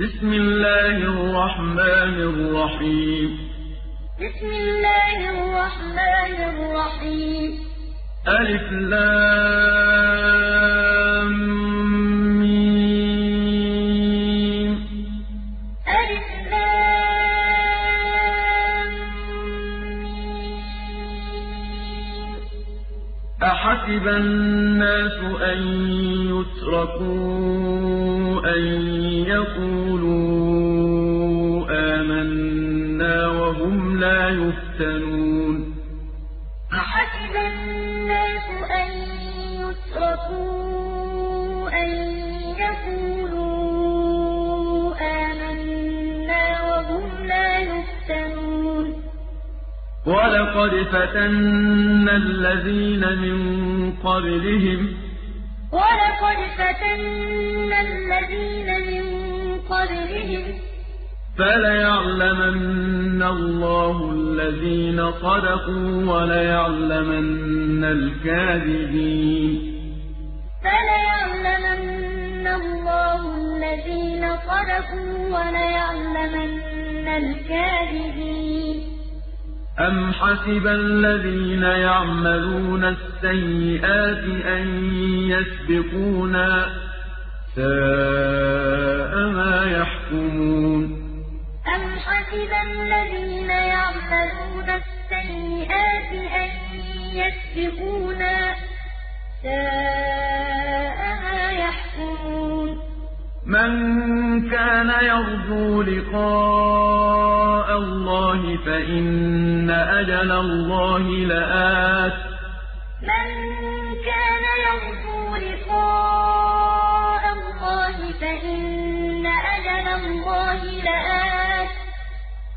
بسم الله الرحمن الرحيم. بسم الله الرحمن الرحيم. ألف لام ميم. ألف لام ميم. أحسب الناس أن يتركوا أن يقولوا آمنا وهم لا يفتنون. أحسب الناس أن يتركوا أن يقولوا آمنا وهم لا يفتنون. ولقد فتنا الذين من قبلهم ولقد فتنا الذين من قبلهم فليعلمن الله الذين صدقوا وليعلمن الكاذبين. فليعلمن الله الذين صدقوا وليعلمن الكاذبين. أم حسب الذين يعملون السيئات أن يسبقونا ساء ما يحكمون أم حسب الذين يعملون السيئات أن يسبقونا ساء من كان يرجو لقاء الله فإن أجل الله لآت. من كان يرجو لقاء الله فإن أجل الله لآت.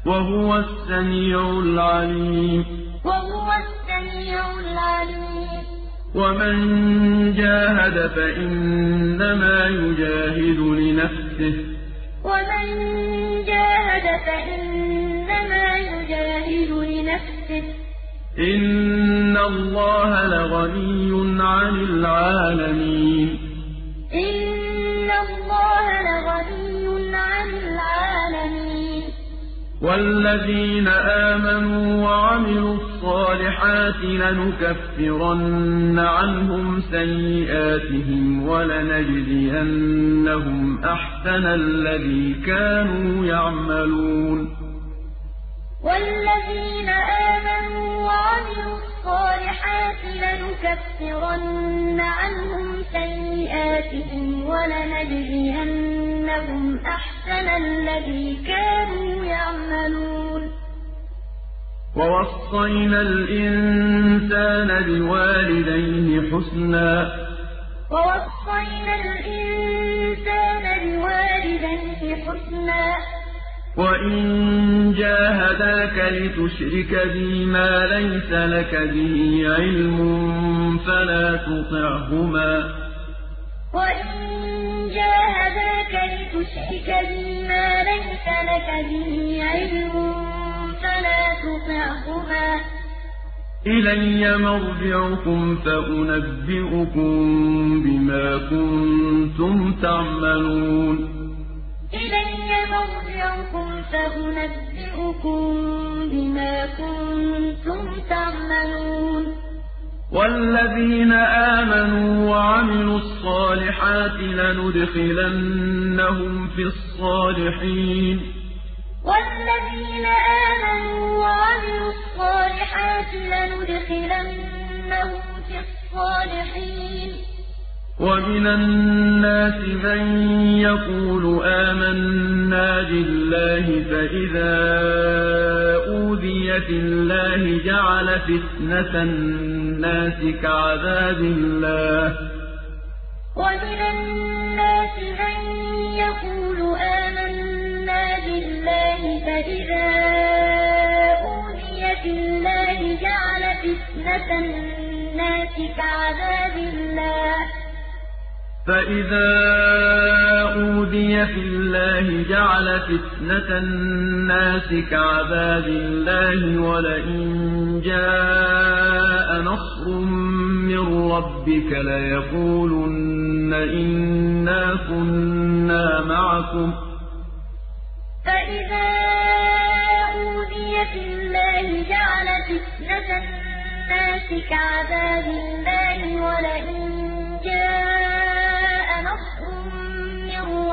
وهو السميع العليم. وهو السميع العليم. ومن جاهد فإنما يجاهد لنفسه ومن جاهد فإنما يجاهد لنفسه إن الله لغني عن العالمين والذين آمنوا وعملوا الصالحات لنكفرن عنهم سيئاتهم ولنجزينهم أحسن الذي كانوا يعملون. والذين آمنوا وعملوا الصالحات لنكفرن عنهم سيئاتهم ولنجزينهم أحسن الذي كانوا يعملون. ووصينا الإنسان بوالديه حسنا. ووصينا الإنسان بوالديه حسنا. وإن جاهداك لتشرك بي ما ليس لك به علم فلا تطعهما إلي مرجعكم فأنبئكم بما كنتم تعملون مرجعكم فأنبئكم بما كنتم تعملون. والذين آمنوا وعملوا الصالحات لندخلنهم في الصالحين. والذين آمنوا وعملوا الصالحات لندخلنهم في الصالحين. ومن الناس من يقول آمنا بالله فإذا أوذي في الله جعل فتنة الناس كعذاب الله ومن الناس من يقول آمنا بالله فإذا أوذي في الله جعل فتنة الناس كعذاب الله فإذا أوذي في الله جعل فتنة الناس كعذاب الله ولئن جاء نصر من ربك ليقولن إنا كنا معكم فَإِذَا أُوذِيَ فِي اللَّهِ جَعَلَ فِتْنَةَ النَّاسِ كَعَذَابِ اللَّهِ وَلَئِن جَاءَ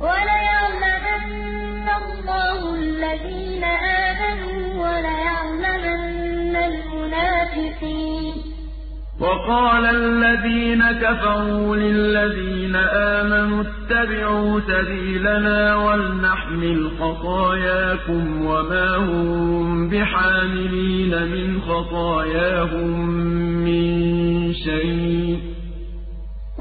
وَلَيَعْلَمَنَّ اللَّهُ الَّذِينَ آمَنُوا وَلَيَعْلَمَنَّ الْمُنَافِقِينَ. وَقَالَ الَّذِينَ كَفَرُوا لِلَّذِينَ آمَنُوا اتَّبِعُوا سَبِيلَنَا وَلْنَحْمِلْ خَطَايَاكُمْ وَمَا هُم بِحَامِلِينَ مِنْ خَطَايَاهُم مِّن شَيْءٍ ۖ.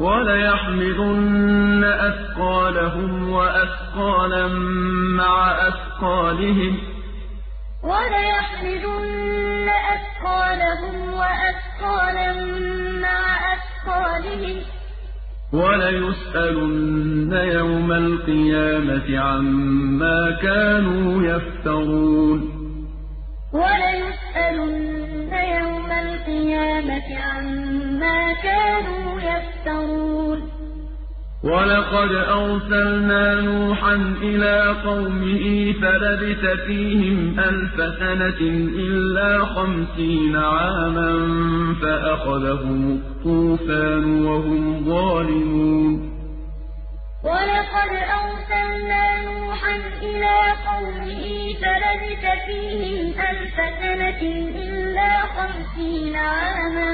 وَلَيَحْمِلُنَّ أَثْقَالَهُمْ وَأَثْقَالًا مَّعَ أَثْقَالِهِمْ. وَلَيَحْمِلُنَّ أَثْقَالَهُمْ وَأَثْقَالًا مَّعَ أَثْقَالِهِمْ. وَلَيُسْأَلُنَّ يَوْمَ الْقِيَامَةِ عَمَّا كَانُوا يَفْتَرُونَ. عَمَّا كَانُوا يَفْتَرُونَ. وَلَقَدْ أَرْسَلْنَا نُوحًا إِلَىٰ قَوْمِهِ فَلَبِثَ فِيهِمْ أَلْفَ سَنَةٍ إِلَّا خَمْسِينَ عَامًا فَأَخَذَهُمُ الطُّوفَانُ وَهُمْ ظَالِمُونَ. وَلَقَدْ أَرْسَلْنَا نُوحًا إِلَىٰ قَوْمِهِ فَلَبِثَ فِيهِمْ أَلْفَ سَنَةٍ إِلَّا خَمْسِينَ عَامًا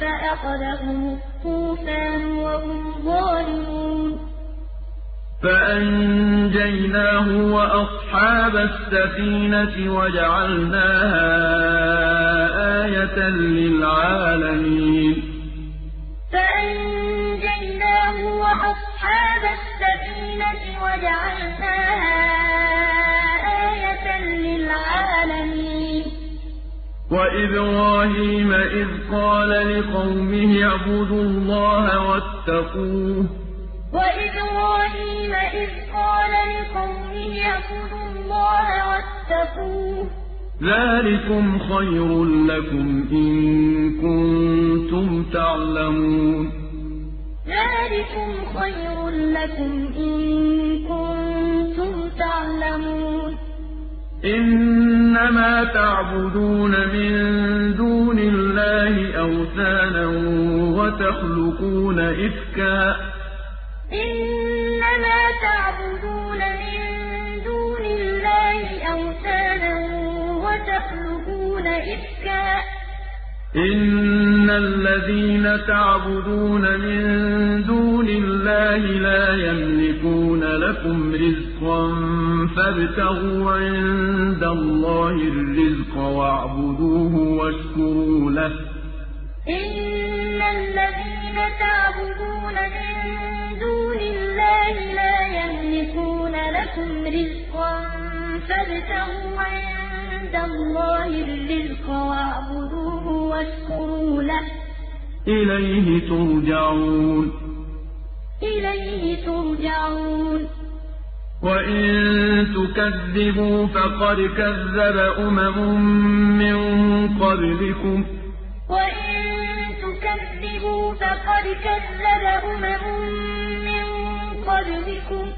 فَأَخَذَهُمُ الطُّوفَانُ وَهُمْ ظَالِمُونَ. فَأَنجَيْنَاهُ وَأَصْحَابَ السَّفِينَةِ وَجَعَلْنَاهَا آيَةً لِّلْعَالَمِينَ. وَجَعَلْنَاهَا آيَةً لِّلْعَالَمِينَ. وَإِبْرَاهِيمَ إِذْ قَالَ لِقَوْمِهِ اعْبُدُوا اللَّهَ وَاتَّقُوهُ. وَإِبْرَاهِيمَ إِذْ قَالَ لِقَوْمِهِ اعْبُدُوا اللَّهَ وَاتَّقُوهُ ۖ. ذَٰلِكُمْ خَيْرٌ لَّكُمْ إِن كُنتُمْ تَعْلَمُونَ. ذَٰلِكُمْ خَيْرٌ لَّكُمْ إِن كُنتُمْ تَعْلَمُونَ. إِنَّمَا تَعْبُدُونَ مِن دُونِ اللَّهِ أَوْثَانًا وَتَخْلُقُونَ إِفْكًا ۚ. إِنَّمَا تَعْبُدُونَ مِن دُونِ اللَّهِ أَوْثَانًا وَتَخْلُقُونَ إِفْكًا ۚ. إِنَّ الَّذِينَ تَعْبُدُونَ مِن دُونِ اللَّهِ لَا يَمْلِكُونَ لَكُمْ رِزْقًا فَابْتَغُوا عِندَ اللَّهِ الرِّزْقَ وَاعْبُدُوهُ وَاشْكُرُوا لَهُ ۖ إِنَّ الَّذِينَ تَعْبُدُونَ مِن دُونِ اللَّهِ لَا يَمْلِكُونَ لَكُمْ رِزْقًا فَابْتَغُوا عِندَ اللَّهِ الرِّزْقَ وَاعْبُدُوهُ وَاشْكُرُوا لَهُ ۖ إِلَيْهِ تُرْجَعُونَ. إِلَيْهِ تُرْجَعُونَ. وَإِن تُكَذِّبُوا فَقَدْ كَذَّبَ أُمَمٌ مِّن قَبْلِكُمْ ۖ. وَإِن تُكَذِّبُوا فَقَدْ كَذَّبَ أُمَمٌ مِّن قَبْلِكُمْ ۖ.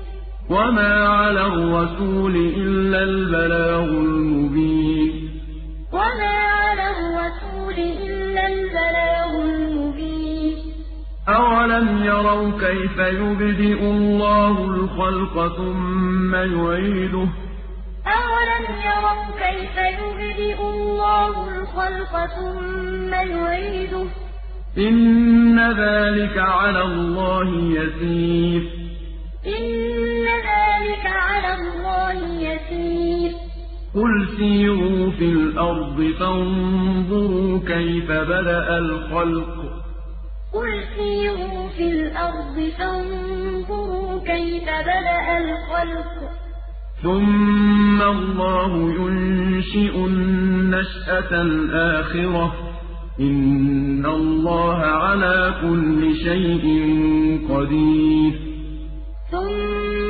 وَمَا عَلَى الرَّسُولِ إِلَّا الْبَلَاغُ الْمُبِينُ وَمَا عَلَى الرَّسُولِ إِلَّا الْبَلَاغُ الْمُبِينُ أَوَلَمْ يَرَوْا كَيْفَ يُبْدِئُ اللَّهُ الْخَلْقَ ثُمَّ يُعِيدُهُ ۚ أَوَلَمْ يَرَوْا كَيْفَ يُبْدِئُ اللَّهُ الْخَلْقَ ثُمَّ يُعِيدُهُ ۚ إِنَّ ذَٰلِكَ عَلَى اللَّهِ يَسِيرٌ إِنَّ ذَٰلِكَ عَلَى اللَّهِ يَسِيرٌ. قُلْ سِيرُوا فِي الْأَرْضِ فَانظُرُوا كَيْفَ بَدَأَ الْخَلْقَ. قُلْ سِيرُوا فِي الْأَرْضِ فَانظُرُوا كَيْفَ بَدَأَ الْخَلْقَ. ثُمَّ اللَّهُ يُنشِئُ النَّشْأَةَ الْآخِرَةَ ۚ. إِنَّ اللَّهَ عَلَىٰ كُلِّ شَيْءٍ قَدِيرٌ. ثُمَّ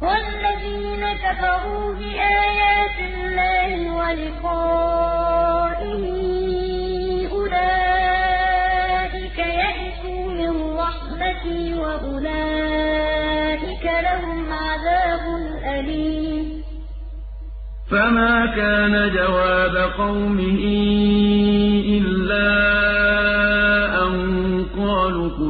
وَالَّذِينَ كَفَرُوا بِآيَاتِ اللَّهِ وَلِقَائِهِ أُولَٰئِكَ يَئِسُوا مِن رَّحْمَتِي وَأُولَٰئِكَ لَهُمْ عَذَابٌ أَلِيمٌ. فَمَا كَانَ جَوَابَ قَوْمِهِ إِلَّا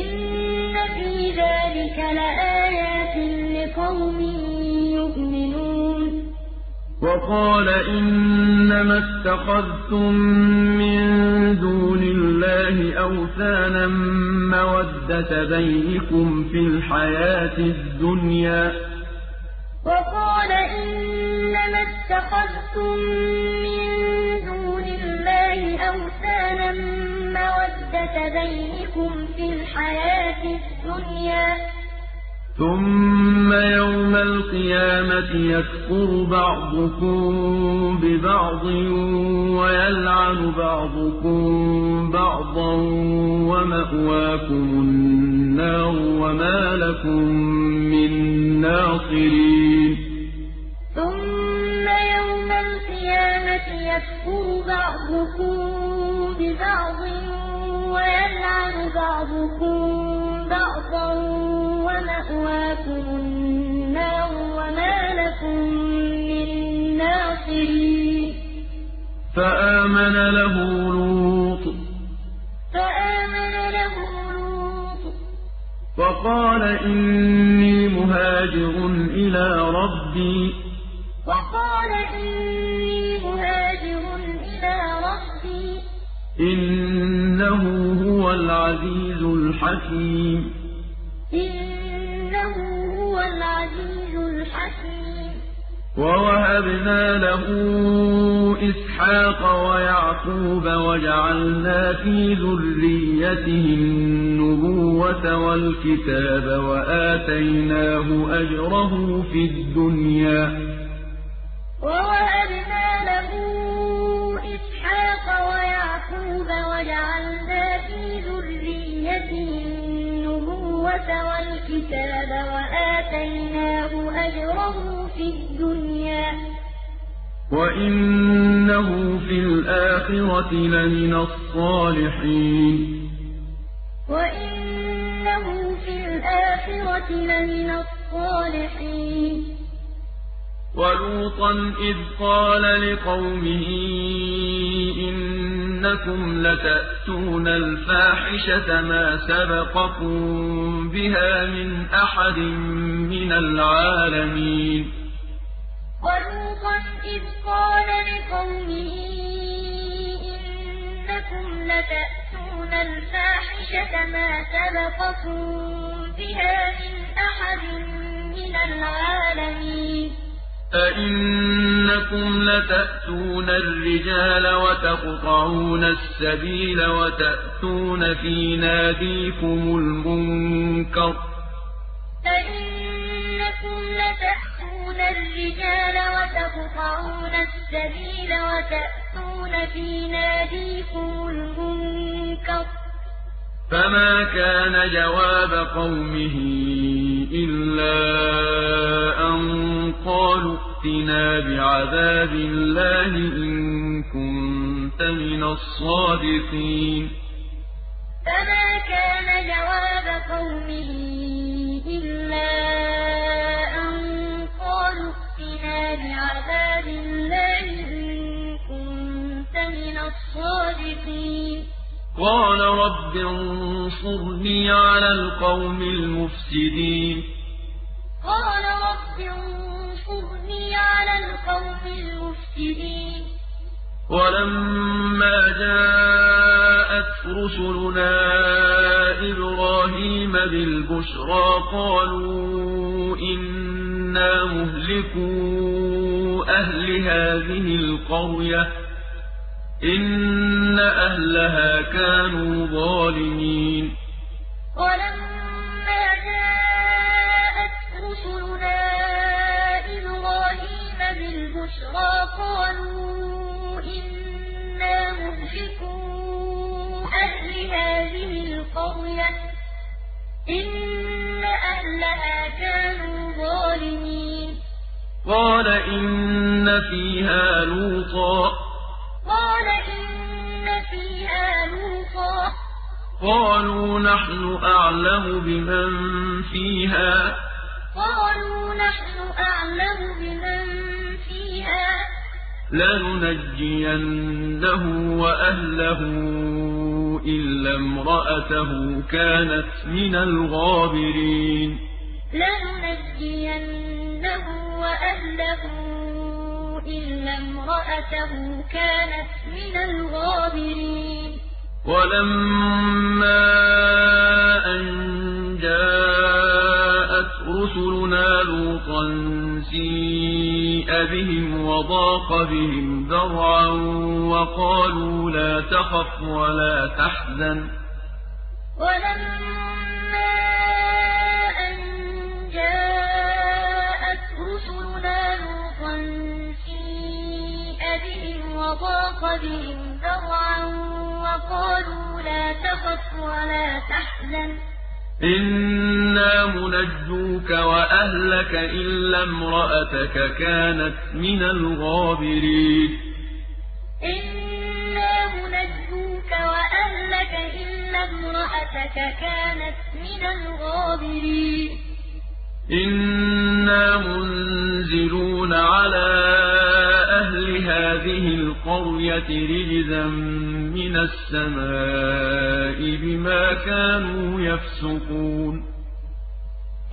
إِنَّ فِي ذَٰلِكَ لَآيَاتٍ لِّقَوْمٍ يُؤْمِنُونَ وَقَالَ إِنَّمَا اتَّخَذْتُم مِّن دُونِ اللَّهِ أَوْثَانًا مَّوَدَّةَ بَيْنِكُمْ فِي الْحَيَاةِ الدُّنْيَا ۖ. وَقَالَ إِنَّمَا اتَّخَذْتُم مِّن دُونِ اللَّهِ أَوْثَانًا مَّوَدَّةَ بَيْنِكُمْ فِي الْحَيَاةِ الدُّنْيَا ۖ. ثُمَّ يَوْمَ الْقِيَامَةِ يَكْفُرُ بَعْضُكُم بِبَعْضٍ وَيَلْعَنُ بَعْضُكُم بَعْضًا وَمَأْوَاكُمُ النَّارُ وَمَا لَكُم مِّن نَّاصِرِينَ. ثُمَّ يَوْمَ الْقِيَامَةِ يَكْفُرُ بَعْضُكُم بِبَعْضٍ وَيَلْعَنُ بَعْضُكُم بَعْضًا وَمَأْوَاكُمُ النَّارُ وَمَا لَكُم مِّن نَّاصِرِينَ. فَآمَنَ لَهُ لُوطٌ. فَآمَنَ لَهُ لُوطٌ. وَقَالَ إِنِّي مُهَاجِرٌ إِلَىٰ رَبِّي. وَقَالَ إِنِّي مُهَاجِرٌ إِلَىٰ رَبِّي. إِنَّهُ هُوَ الْعَزِيزُ الْحَكِيمُ. إِنَّهُ هُوَ الْعَزِيزُ الْحَكِيمُ. وَوَهَبْنَا لَهُ إِسْحَاقَ وَيَعْقُوبَ وَجَعَلْنَا فِي ذُرِّيَّتِهِ النُّبُوَّةَ وَالْكِتَابَ وَآتَيْنَاهُ أَجْرَهُ فِي الدُّنْيَا ۖ. والكتاب وآتيناه أجره في الدنيا. وإنه في الآخرة لمن الصالحين. وإنه في الآخرة لمن الصالحين. ولوطا إذ قال لقومه إنكم لتأتون الفاحشة ما سبقكم بها من أحد من العالمين ولوطا إذ قال لقومه إنكم لتأتون الفاحشة ما سبقكم بها من أحد من العالمين أئنكم لتأتون الرجال وتقطعون السبيل وتأتون في ناديكم المنكر لتأتون الرجال وتقطعون السبيل وتأتون في ناديكم المنكر فما كان جواب قومه إلا أن قالوا ائتنا بعذاب الله إن كنت من الصادقين فما كان جواب قومه إلا أن قالوا ائتنا بعذاب الله إن كنت من الصادقين قال رب انصرني على القوم المفسدين. قال رب انصرني على القوم المفسدين. ولما جاءت رسلنا إبراهيم بالبشرى قالوا إنا مهلكو أهل هذه القرية. إن أهلها كانوا ظالمين. ولما جاءت رسلنا إبراهيم بالبشرى قالوا إنا مهلكو أهل هذه القرية. إن أهلها كانوا ظالمين. قال إن فيها لوطا. قالوا نحن أعلم بمن فيها. قالوا نحن أعلم بمن فيها. لننجينه وأهله إلا امرأته كانت من الغابرين. لننجينه وأهله إلا امرأته كانت من الغابرين. ولما أن جاءت رسلنا لوطا سيء بهم وضاق بهم ذرعا وقالوا لا تخف ولا تحزن. ولما أن جاءت رسلنا لوطا بهم وضاق بهم ذرعا وقالوا لا تخف ولا تحزن. إنا منجوك وأهلك إلا امرأتك كانت من الغابرين. إنا منجوك وأهلك إلا امرأتك كانت من الغابرين. إنا منزلون على هذه القرية رجزا من السماء بما كانوا يفسقون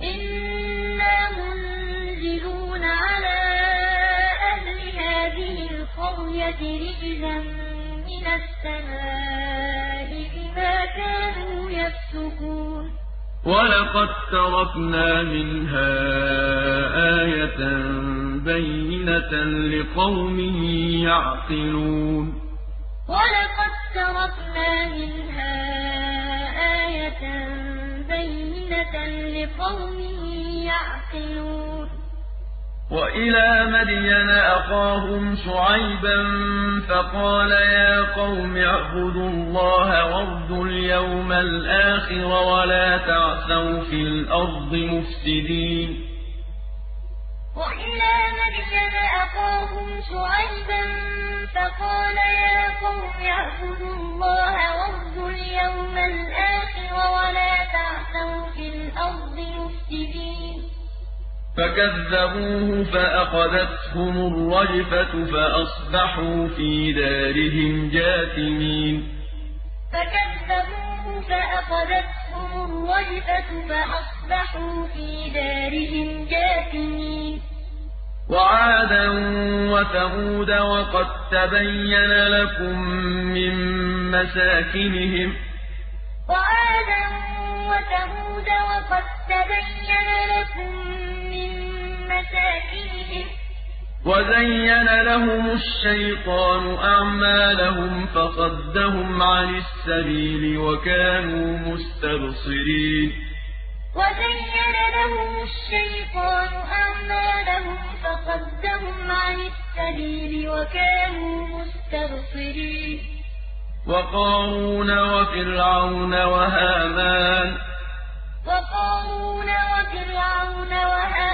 إنا منزلون على أهل هذه القرية رجزا من السماء بما كانوا يفسقون ولقد تركنا منها آية بينة لقوم يعقلون ولقد تركنا منها آية بينة لقوم وإلى مدين أخاهم شعيبا فقال يا قوم اعبدوا الله وارجوا اليوم الآخر ولا تعثوا في الأرض مفسدين. وإلى مدين أخاهم شعيبا فقال يا قوم اعبدوا الله وارجوا اليوم الآخر ولا تعثوا في الأرض مفسدين. فكذبوه فأخذتهم الرجفة فأصبحوا في دارهم جاثمين. فكذبوه فأخذتهم الرجفة فأصبحوا في دارهم جاثمين. وعادا وثمود وقد تبين لكم من مساكنهم. وعادا وثمود وقد تبين لكم وَزَيَّنَ لَهُمُ الشَّيْطَانُ أَعْمَالَهُمْ فَصَدَّهُمْ عَنِ السَّبِيلِ وَكَانُوا مُسْتَبْصِرِينَ وَزَيَّنَ لَهُمُ الشَّيْطَانُ أَعْمَالَهُمْ فَصَدَّهُمْ عَنِ السَّبِيلِ وَكَانُوا مُسْتَبْصِرِينَ وَقَارُونَ وَفِرْعَوْنَ وَهَامَانَ وَقَارُونَ وَفِرْعَوْنَ وَهَامَانَ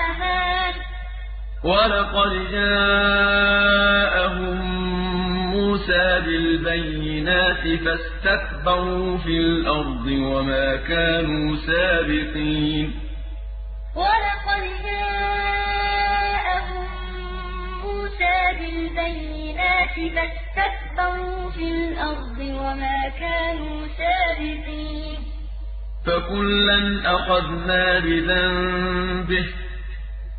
وَلَقَدْ جَاءَهُم مُّوسَىٰ بِالْبَيِّنَاتِ فَاسْتَكْبَرُوا فِي الْأَرْضِ وَمَا كَانُوا سَابِقِينَ وَلَقَدْ جَاءَهُم مُّوسَىٰ بِالْبَيِّنَاتِ فَاسْتَكْبَرُوا فِي الْأَرْضِ وَمَا كَانُوا سَابِقِينَ فَكُلًّا أَخَذْنَا بِذَنبِهِ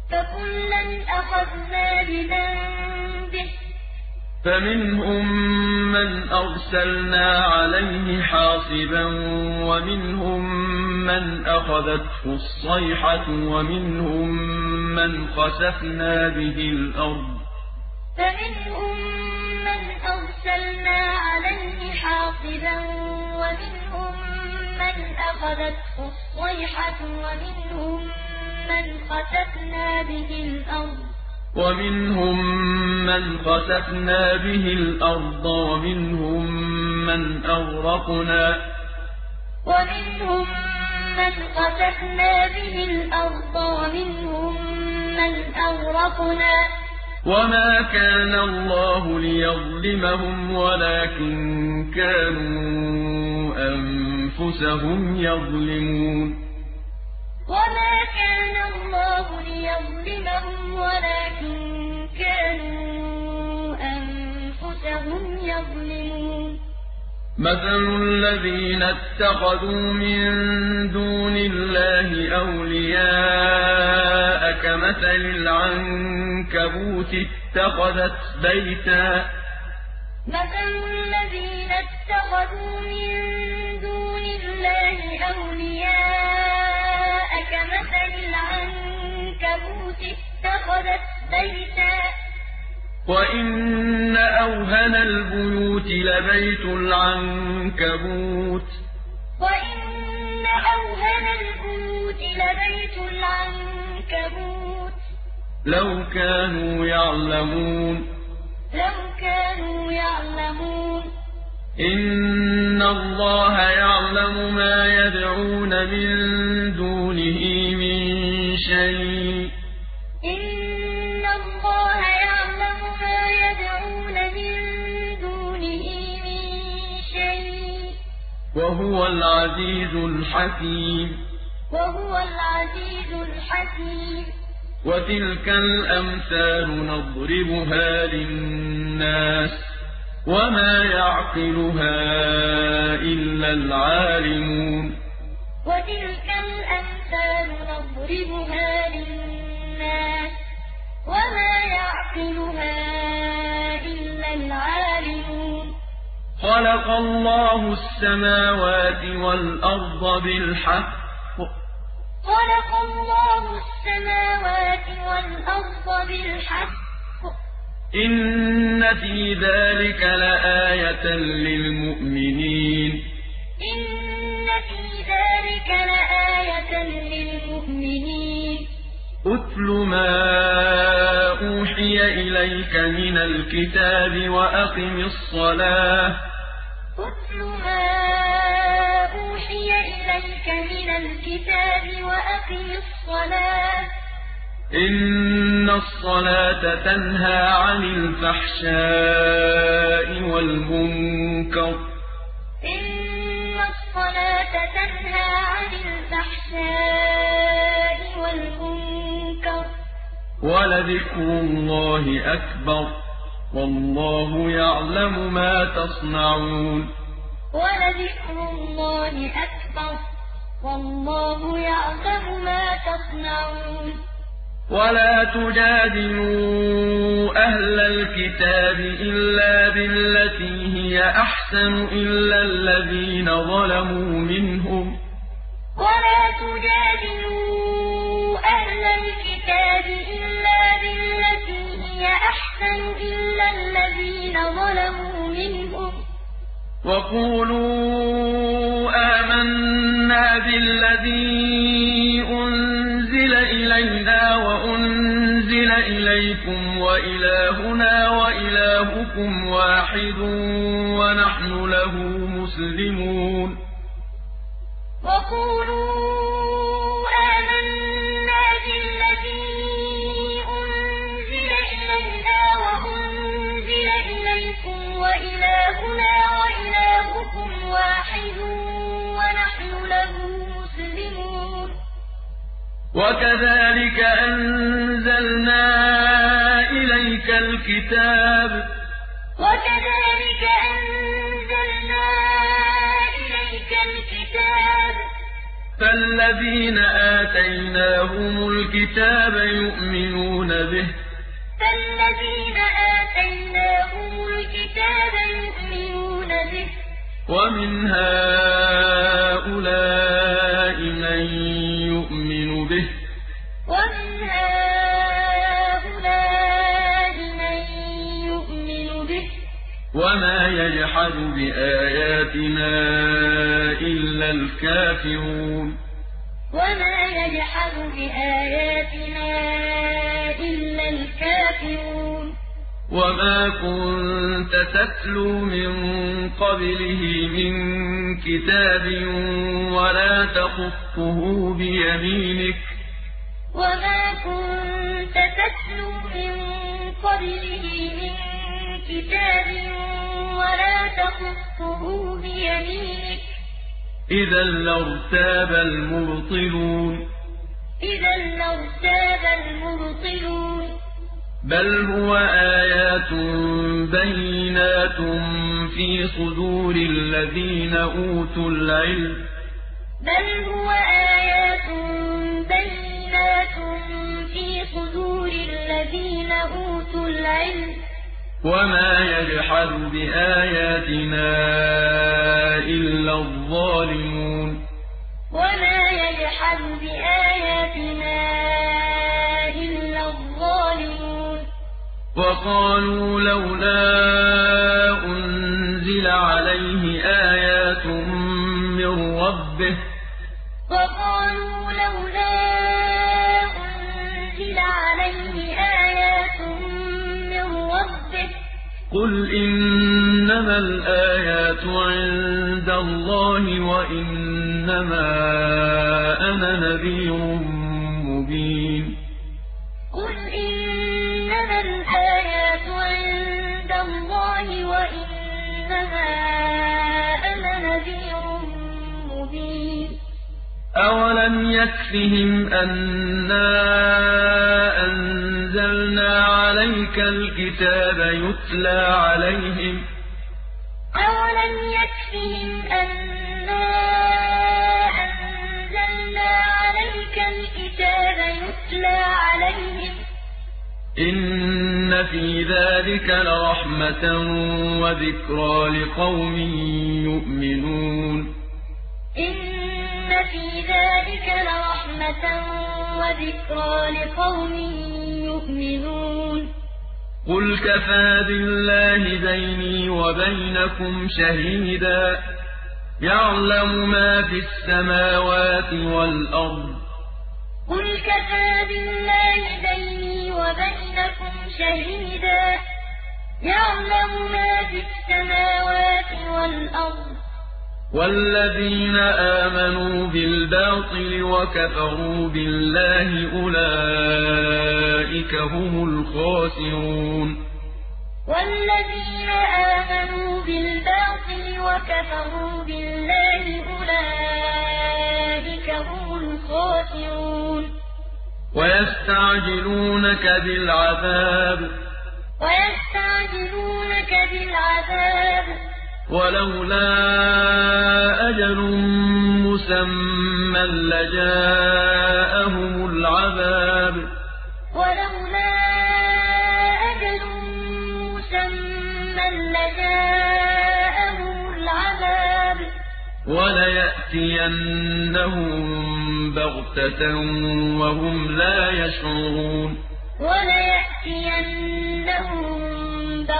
فَكُلًّا أَخَذْنَا بِذَنبِهِ فَمِنْهُم مَّنْ أَرْسَلْنَا عَلَيْهِ حَاصِبًا وَمِنْهُم مَّنْ أَخَذَتْهُ الصَّيْحَةُ وَمِنْهُم مَّنْ خَسَفْنَا بِهِ الْأَرْضَ فَمِنْهُم مَّنْ أَرْسَلْنَا عَلَيْهِ حَاصِبًا وَمِنْهُم مَّنْ أَخَذَتْهُ الصَّيْحَةُ وَمِنْهُم مَّنْ خَسَفْنَا بِهِ الْأَرْضَ وَمِنْهُم مَّنْ خَسَفْنَا بِهِ الْأَرْضَ وَمِنْهُم مَّنْ أَغْرَقْنَا وَمِنْهُم مَّنْ خَسَفْنَا بِهِ الْأَرْضَ وَمِنْهُم مَّنْ أَغْرَقْنَا وَمَا كَانَ اللَّهُ لِيَظْلِمَهُمْ وَلَٰكِن كَانُوا أَنفُسَهُمْ يَظْلِمُونَ وَمَا كَانَ اللَّهُ لِيَظْلِمَهُمْ وَلَٰكِن كَانُوا أَنفُسَهُمْ يَظْلِمُونَ مَثَلُ الَّذِينَ اتَّخَذُوا مِن دُونِ اللَّهِ أَوْلِيَاءَ كَمَثَلِ الْعَنكَبُوتِ اتَّخَذَتْ بَيْتًا مَثَلُ الَّذِينَ اتَّخَذُوا اتَّخَذَتْ بَيْتًا. وَإِنَّ أَوْهَنَ الْبُيُوتِ لَبَيْتُ الْعَنكَبُوتِ. وَإِنَّ أَوْهَنَ الْبُيُوتِ لَبَيْتُ الْعَنكَبُوتِ. لَوْ كَانُوا يَعْلَمُونَ. لَوْ كَانُوا يَعْلَمُونَ. إِنَّ اللَّهَ يَعْلَمُ مَا يَدْعُونَ مِن دُونِهِ مِن شَيْءٍ. وَهُوَ الْعَزِيزُ الْحَكِيمُ. وَهُوَ الْعَزِيزُ الْحَكِيمُ. وَتِلْكَ الْأَمْثَالُ نَضْرِبُهَا لِلنَّاسِ وَمَا يَعْقِلُهَا إِلَّا الْعَالِمُونَ. وَتِلْكَ الْأَمْثَالُ نَضْرِبُهَا لِلنَّاسِ وَمَا يَعْقِلُهَا إِلَّا الْعَالِمُونَ. خَلَقَ اللَّهُ السَّمَاوَاتِ وَالْأَرْضَ بِالْحَقِّ. خَلَقَ اللَّهُ السَّمَاوَاتِ وَالْأَرْضَ بِالْحَقِّ. إِنَّ فِي ذَٰلِكَ لَآيَةً لِّلْمُؤْمِنِينَ. إِنَّ فِي ذَٰلِكَ لَآيَةً لِّلْمُؤْمِنِينَ. اتْلُ مَا أُوحِيَ إِلَيْكَ مِنَ الْكِتَابِ وَأَقِمِ الصَّلَاةَ اتْلُ مَا أُوحِيَ إِلَيْكَ مِنَ الْكِتَابِ وَأَقِمِ الصَّلَاةَ ۖ إِنَّ الصَّلَاةَ تَنْهَىٰ عَنِ الْفَحْشَاءِ وَالْمُنكَرِ ۗ إِنَّ الصَّلَاةَ تَنْهَىٰ عَنِ الْفَحْشَاءِ وَالْمُنكَرِ ۗ وَلَذِكْرُ اللَّهِ أَكْبَرُ ۗ وَاللَّهُ يَعْلَمُ مَا تَصْنَعُونَ. وَلَذِكْرُ اللَّهِ أَكْبَرُ ۗ وَاللَّهُ يَعْلَمُ مَا تَصْنَعُونَ. ولا تجادلوا أهل الكتاب إلا بالتي هي أحسن إلا الذين ظلموا منهم. ولا تجادلوا أهل الكتاب إلا بالتي هي أحسن إلا الذين ظلموا منهم. وقولوا آمنا بالذي أنزل إلينا وأنزل إليكم وإلهنا وإلهكم واحد ونحن له مسلمون. وإلهكم واحد ونحن له مسلمون. وكذلك أنزلنا إليك الكتاب. وكذلك أنزلنا إليك الكتاب. فالذين آتيناهم الكتاب يؤمنون به. ومن هؤلاء من يؤمن به؟ ومن هؤلاء من يؤمن به؟ وما يجحد بآياتنا إلا الكافرون. وما يجحد بآياتنا إلا الكافرون. وما كنت تتلو من قبله من كتاب ولا تخطه بيمينك وما كنت تتلو من قبله من كتاب ولا تخطه بيمينك إذا لارتاب المبطلون إذا لارتاب المبطلون بل هو آيات بينات في صدور الذين أوتوا العلم بل هو آيات بينات في صدور الذين أوتوا العلم وما يجحد بآياتنا إلا الظالمون وما يجحد بآياتنا إلا وقالوا لولا أنزل عليه آيات من ربه وقالوا لولا أنزل عليه آيات من ربه قل إنما الآيات عند الله وإنما أنا نذير أولم يكفهم أنا أنزلنا عليك الكتاب يتلى عليهم أولم يكفهم أنا أنزلنا عليك الكتاب يتلى عليهم إن في ذلك لرحمة وذكرى لقوم يؤمنون ذلك لرحمة وذكرى لقوم يؤمنون. قل كفى بالله بيني وبينكم شهيدا. يعلم ما في السماوات والأرض. قل كفى بالله بيني وبينكم شهيدا. يعلم ما في السماوات والأرض. والذين آمنوا بالباطل وكفروا بالله أولئك هم الخاسرون والذين آمنوا بالباطل وكفروا بالله أولئك هم الخاسرون ويستعجلونك بالعذاب ويستعجلونك بالعذاب ولولا أجل مسمى لجاءهم العذاب. ولولا أجل مسمى لجاءهم العذاب. وليأتينهم بغتة وهم لا يشعرون. وليأتينهم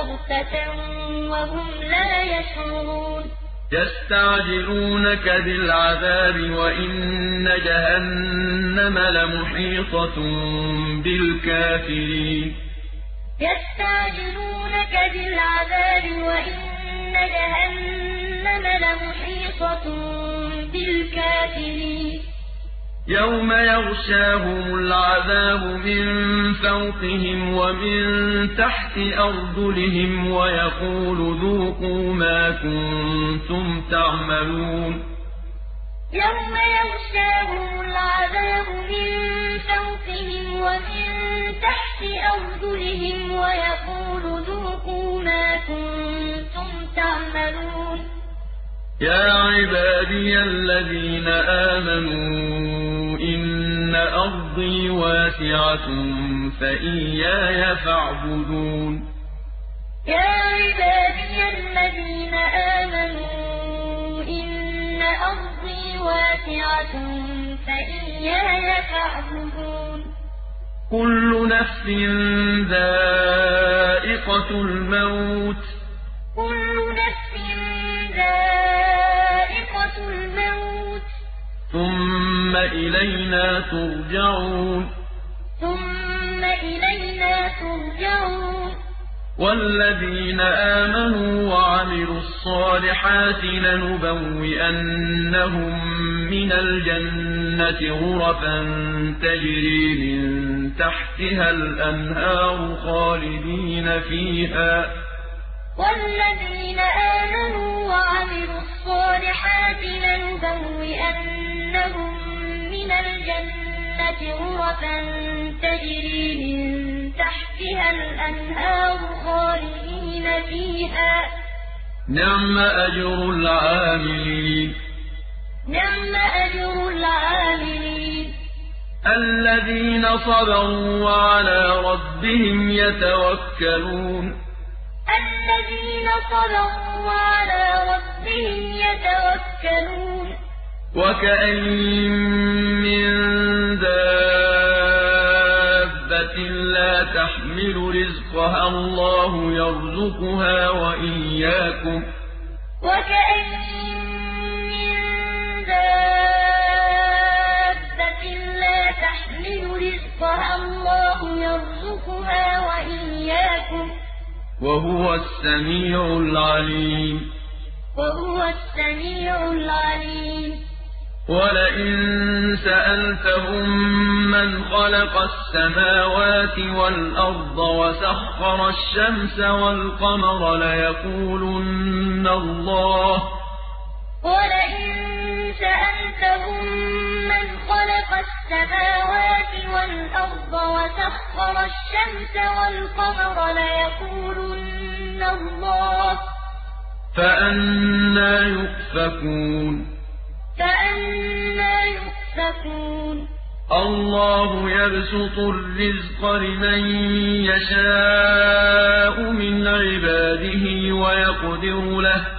بغتة وهم لا يشعرون يستعجلونك بالعذاب وإن جهنم لمحيطة بالكافرين يستعجلونك بالعذاب وإن جهنم لمحيطة بالكافرين يوم يغشاهم العذاب من فوقهم ومن تحت أرجلهم ويقول ذوقوا ما كنتم تعملون يوم يغشاهم العذاب من فوقهم ومن تحت أرجلهم ويقول ذوقوا ما كنتم تعملون يا عبادي الذين آمنوا إن أرضي واسعة فإياي فاعبدون. يا عبادي الذين آمنوا إن أرضي واسعة فإياي فاعبدون. كل نفس ذائقة الموت. كل نفس ذائقة الموت ثم إلينا ترجعون ثم إلينا ترجعون والذين آمنوا وعملوا الصالحات لنبوئنهم من الجنة غرفا تجري من تحتها الأنهار خالدين فيها والذين آمنوا وعملوا الصالحات لنبوئنهم من الجنة غرفا تجري من تحتها الأنهار خالدين فيها. نعم أجر العاملين. نعم أجر العاملين. الذين صبروا وعلى ربهم يتوكلون. الذين صبروا وعلى ربهم يتوكلون. وكأين من دابة لا تحمل رزقها الله يرزقها وإياكم. وكأين من دابة لا تحمل رزقها الله يرزقها وإياكم. وهو السميع العليم. وهو السميع العليم. ولئن سألتهم من خلق السماوات والأرض وسخر الشمس والقمر ليقولن الله. ولئن سألتهم من خلق السماوات والأرض وسخر الشمس والقمر ليقولن الله. فأنا يؤفكون. فأنا يؤفكون. الله يبسط الرزق لمن يشاء من عباده ويقدر له.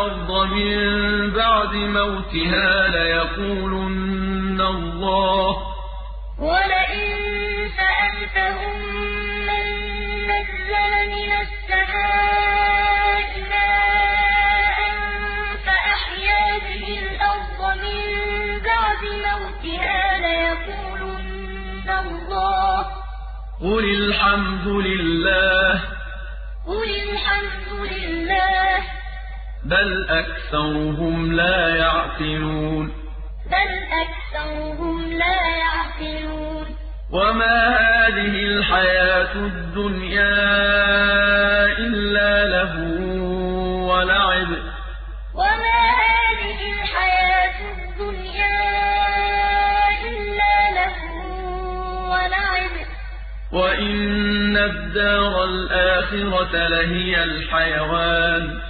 الأرض من بعد موتها ليقولن الله. ولئن سألتهم من نزل من السماء ماء فأحيا به الأرض من بعد موتها ليقولن الله. قل الحمد لله. قل الحمد لله. بل أكثرهم لا يعقلون. بل أكثرهم لا يعقلون. وما هذه الحياة الدنيا إلا له ولعب. وما هذه الحياة الدنيا إلا له ولعب. وإن الدار الآخرة لهي الحيوان.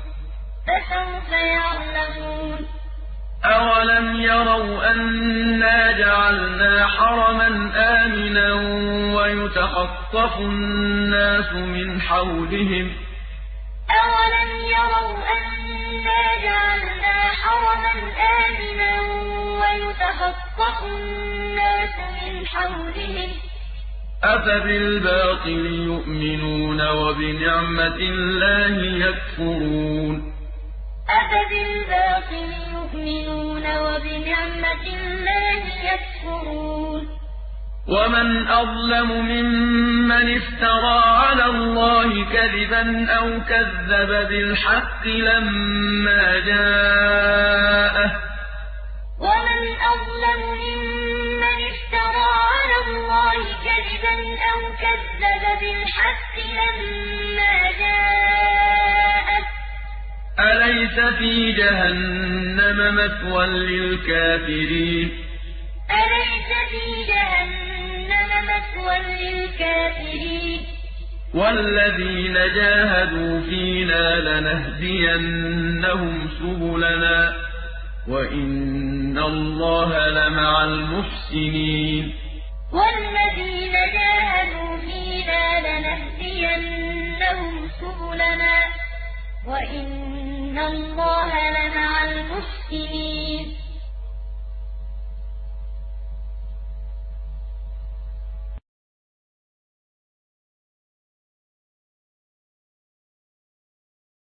فسوف يعلمون. أولم يروا أنا جعلنا حرما آمنا ويتخطف الناس من حولهم أولم يروا أنا جعلنا حرما آمنا ويتخطف الناس من حولهم أفبالباطل يؤمنون وبنعمة الله يكفرون أفبالباطل يؤمنون وبنعمة الله يكفرون. ومن أظلم ممن افترى على الله كذبا أو كذب بالحق لما جاءه. ومن أظلم ممن افترى على الله كذبا أو كذب بالحق لما جاءه. أليس في جهنم مثوى للكافرين؟ أليس في جهنم مثوى للكافرين؟ والذين جاهدوا فينا لنهدينهم سبلنا وإن الله لمع المحسنين. والذين جاهدوا فينا لنهدينهم سبلنا وإن الله لمع المحسنين